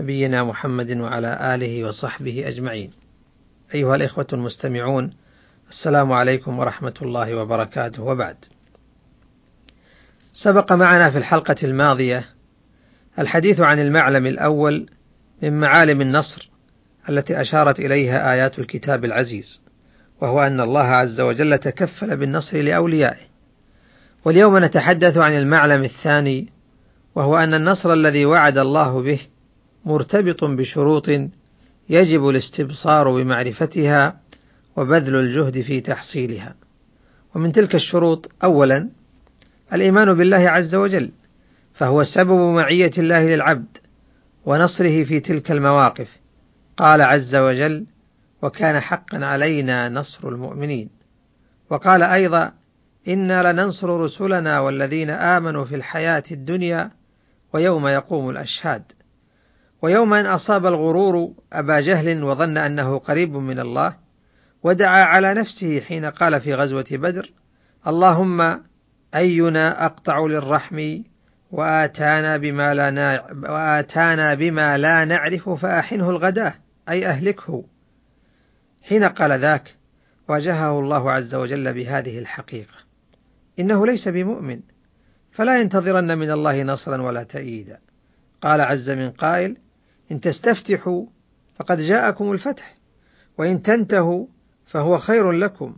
نبينا محمد وعلى آله وصحبه أجمعين. أيها الإخوة المستمعون السلام عليكم ورحمة الله وبركاته وبعد. سبق معنا في الحلقة الماضية الحديث عن المعلم الأول من معالم النصر التي أشارت إليها آيات الكتاب العزيز، وهو أن الله عز وجل تكفل بالنصر لأوليائه. واليوم نتحدث عن المعلم الثاني وهو أن النصر الذي وعد الله به مرتبط بشروط يجب الاستبصار بمعرفتها وبذل الجهد في تحصيلها. ومن تلك الشروط أولا الإيمان بالله عز وجل، فهو سبب معية الله للعبد ونصره في تلك المواقف. قال عز وجل: وكان حقا علينا نصر المؤمنين. وقال أيضا: إنا لننصر رسلنا والذين آمنوا في الحياة الدنيا ويوم يقوم الأشهاد. ويوم أن أصاب الغرور أبا جهل وظن أنه قريب من الله ودعا على نفسه حين قال في غزوة بدر: اللهم أينا أقطع للرحم وآتانا بما لا نع... وآتانا بما لا نعرف فأحنه الغداة أي أهلكه. حين قال ذاك واجهه الله عز وجل بهذه الحقيقة إنه ليس بمؤمن فلا ينتظرن من الله نصرا ولا تأييدا قال عز من قائل إن تستفتحوا فقد جاءكم الفتح وإن تنتهوا فهو خير لكم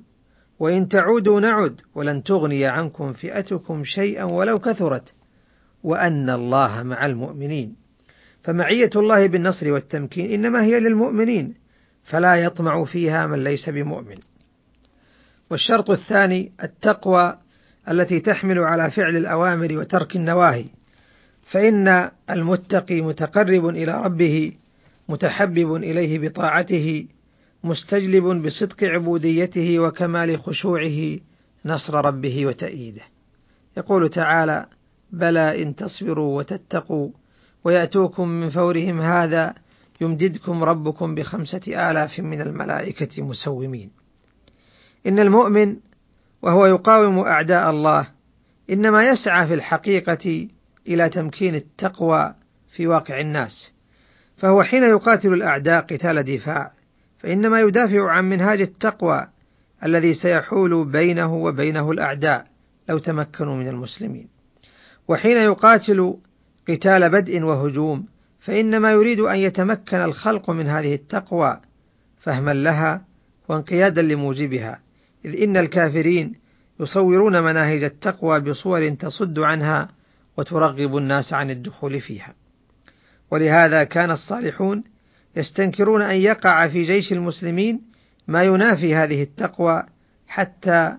وإن تعودوا نعد ولن تغني عنكم فئتكم شيئا ولو كثرت وأن الله مع المؤمنين. فمعية الله بالنصر والتمكين إنما هي للمؤمنين فلا يطمع فيها من ليس بمؤمن. والشرط الثاني التقوى التي تحمل على فعل الأوامر وترك النواهي. فإن المتقي متقرب إلى ربه متحبب إليه بطاعته مستجلب بصدق عبوديته وكمال خشوعه نصر ربه وتأييده. يقول تعالى بلى إن تصبروا وتتقوا ويأتوكم من فورهم هذا يمددكم ربكم بخمسة آلاف من الملائكة مسومين. إن المؤمن وهو يقاوم أعداء الله إنما يسعى في الحقيقة إلى تمكين التقوى في واقع الناس. فهو حين يقاتل الأعداء قتال دفاع فإنما يدافع عن منهاج التقوى الذي سيحول بينه وبينه الأعداء لو تمكنوا من المسلمين. وحين يقاتل قتال بدء وهجوم فإنما يريد أن يتمكن الخلق من هذه التقوى فهما لها وانقيادا لموجبها إذ إن الكافرين يصورون مناهج التقوى بصور تصد عنها وترغب الناس عن الدخول فيها. ولهذا كان الصالحون يستنكرون أن يقع في جيش المسلمين ما ينافي هذه التقوى حتى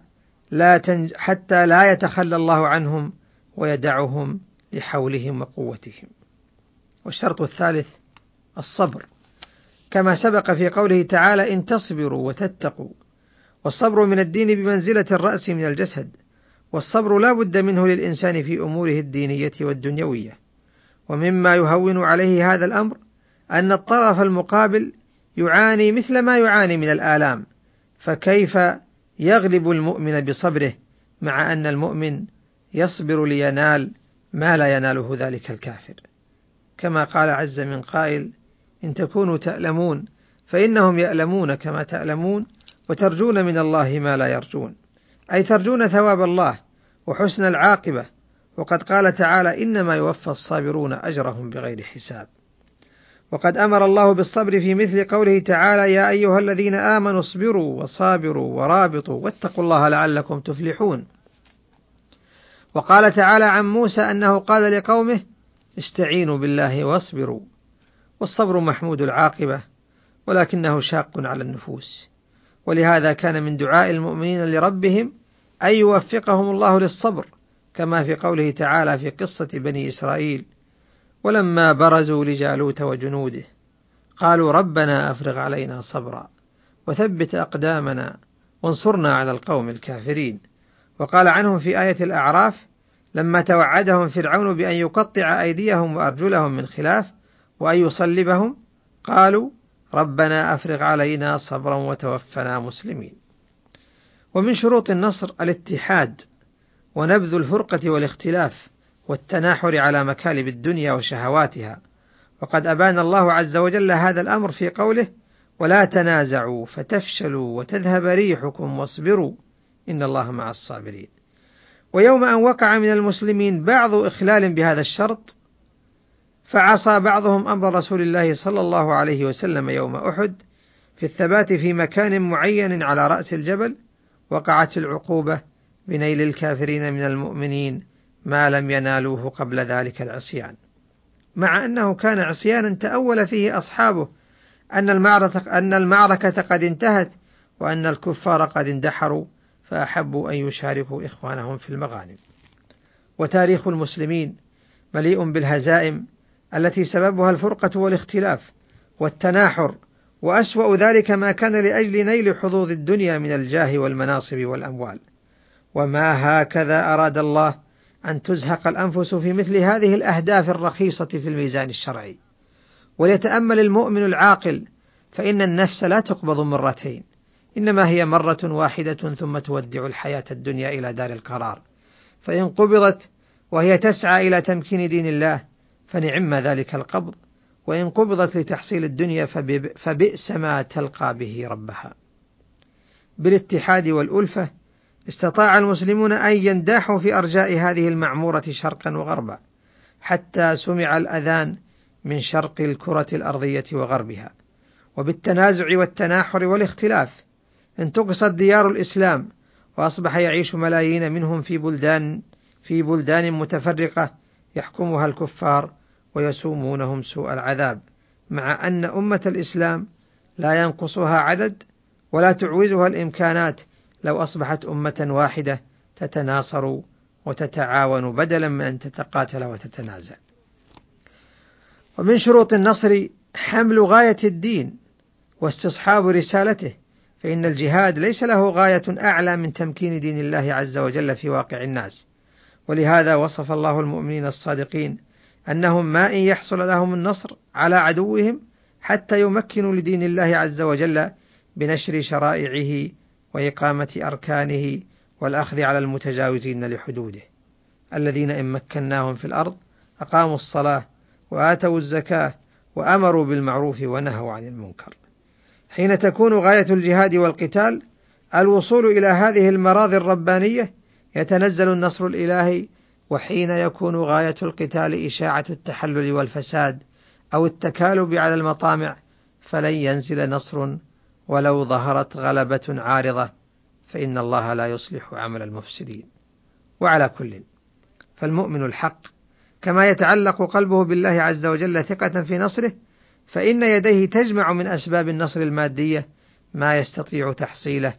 لا تنج حتى لا يتخلى الله عنهم ويدعهم لحولهم وقوتهم. والشرط الثالث الصبر كما سبق في قوله تعالى إن تصبروا وتتقوا والصبر من الدين بمنزلة الرأس من الجسد والصبر لا بد منه للإنسان في أموره الدينية والدنيوية. ومما يهون عليه هذا الأمر أن الطرف المقابل يعاني مثل ما يعاني من الآلام. فكيف يغلب المؤمن بصبره مع أن المؤمن يصبر لينال ما لا يناله ذلك الكافر؟ كما قال عز من قائل إن تكونوا تألمون فإنهم يألمون كما تألمون وترجون من الله ما لا يرجون. أي ترجون ثواب الله وحسن العاقبة. وقد قال تعالى إنما يوفى الصابرون أجرهم بغير حساب. وقد أمر الله بالصبر في مثل قوله تعالى يا أيها الذين آمنوا اصبروا وصابروا ورابطوا واتقوا الله لعلكم تفلحون. وقال تعالى عن موسى أنه قال لقومه استعينوا بالله واصبروا. والصبر محمود العاقبة ولكنه شاق على النفوس. ولهذا كان من دعاء المؤمنين لربهم أن يوفقهم الله للصبر كما في قوله تعالى في قصة بني إسرائيل ولما برزوا لجالوت وجنوده قالوا ربنا أفرغ علينا صبرا وثبت أقدامنا وانصرنا على القوم الكافرين. وقال عنهم في آية الأعراف لما توعدهم فرعون بأن يقطع أيديهم وأرجلهم من خلاف وأن يصلبهم قالوا ربنا أفرغ علينا صبرا وتوفنا مسلمين. ومن شروط النصر الاتحاد ونبذ الفرقة والاختلاف والتناحر على مكالب الدنيا وشهواتها. وقد أبان الله عز وجل هذا الأمر في قوله ولا تنازعوا فتفشلوا وتذهب ريحكم واصبروا إن الله مع الصابرين ويوم أن وقع من المسلمين بعض إخلال بهذا الشرط فعصى بعضهم أمر رسول الله صلى الله عليه وسلم يوم أحد في الثبات في مكان معين على رأس الجبل وقعت العقوبة بنيل الكافرين من المؤمنين ما لم ينالوه قبل ذلك العصيان. مع أنه كان عصيانا تأول فيه أصحابه أن المعركة, أن المعركة قد انتهت وأن الكفار قد اندحروا فأحبوا أن يشاركوا إخوانهم في المغانم. وتاريخ المسلمين مليء بالهزائم التي سببها الفرقة والاختلاف والتناحر وأسوأ ذلك ما كان لأجل نيل حظوظ الدنيا من الجاه والمناصب والأموال. وما هكذا أراد الله أن تزهق الأنفس في مثل هذه الأهداف الرخيصة في الميزان الشرعي. وليتأمل المؤمن العاقل فإن النفس لا تقبض مرتين إنما هي مرة واحدة ثم تودع الحياة الدنيا إلى دار القرار. فإن قبضت وهي تسعى إلى تمكين دين الله فنعم ذلك القبض. وإن قبضت لتحصيل الدنيا فبئس ما تلقى به ربها. بالاتحاد والألفة استطاع المسلمون أن ينداحوا في أرجاء هذه المعمورة شرقا وغربا حتى سمع الأذان من شرق الكرة الأرضية وغربها. وبالتنازع والتناحر والاختلاف انتقصت ديار الإسلام وأصبح يعيش ملايين منهم في بلدان في بلدان متفرقة يحكمها الكفار ويسومونهم سوء العذاب مع أن أمة الإسلام لا ينقصها عدد ولا تعوزها الإمكانات لو أصبحت أمة واحدة تتناصر وتتعاون بدلا من أن تتقاتل وتتنازع. ومن شروط النصر حمل غاية الدين واستصحاب رسالته فإن الجهاد ليس له غاية أعلى من تمكين دين الله عز وجل في واقع الناس ولهذا وصف الله المؤمنين الصادقين أنهم ما إن يحصل لهم النصر على عدوهم حتى يمكنوا لدين الله عز وجل بنشر شرائعه وإقامة أركانه والأخذ على المتجاوزين لحدوده. الذين إن مكناهم في الأرض أقاموا الصلاة وآتوا الزكاة وأمروا بالمعروف ونهوا عن المنكر. حين تكون غاية الجهاد والقتال الوصول إلى هذه المراضي الربانية يتنزل النصر الإلهي وحين يكون غاية القتال إشاعة التحلل والفساد أو التكالب على المطامع فلن ينزل نصر ولو ظهرت غلبة عارضة فإن الله لا يصلح عمل المفسدين. وعلى كل فالمؤمن الحق كما يتعلق قلبه بالله عز وجل ثقة في نصره فإن يديه تجمع من أسباب النصر المادية ما يستطيع تحصيله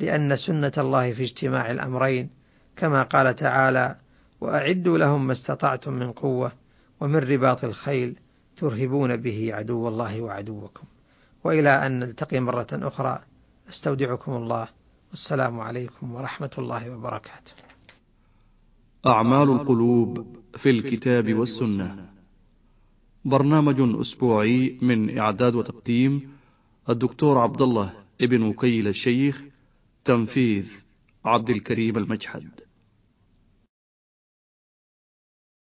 لأن سنة الله في اجتماع الأمرين كما قال تعالى: وأعدوا لهم ما استطعتم من قوة ومن رباط الخيل ترهبون به عدو الله وعدوكم. وإلى أن نلتقي مرة أخرى أستودعكم الله والسلام عليكم ورحمة الله وبركاته. أعمال القلوب في الكتاب والسنة برنامج أسبوعي من إعداد وتقديم الدكتور عبد الله ابن وكيل الشيخ تنفيذ عبد الكريم المجحد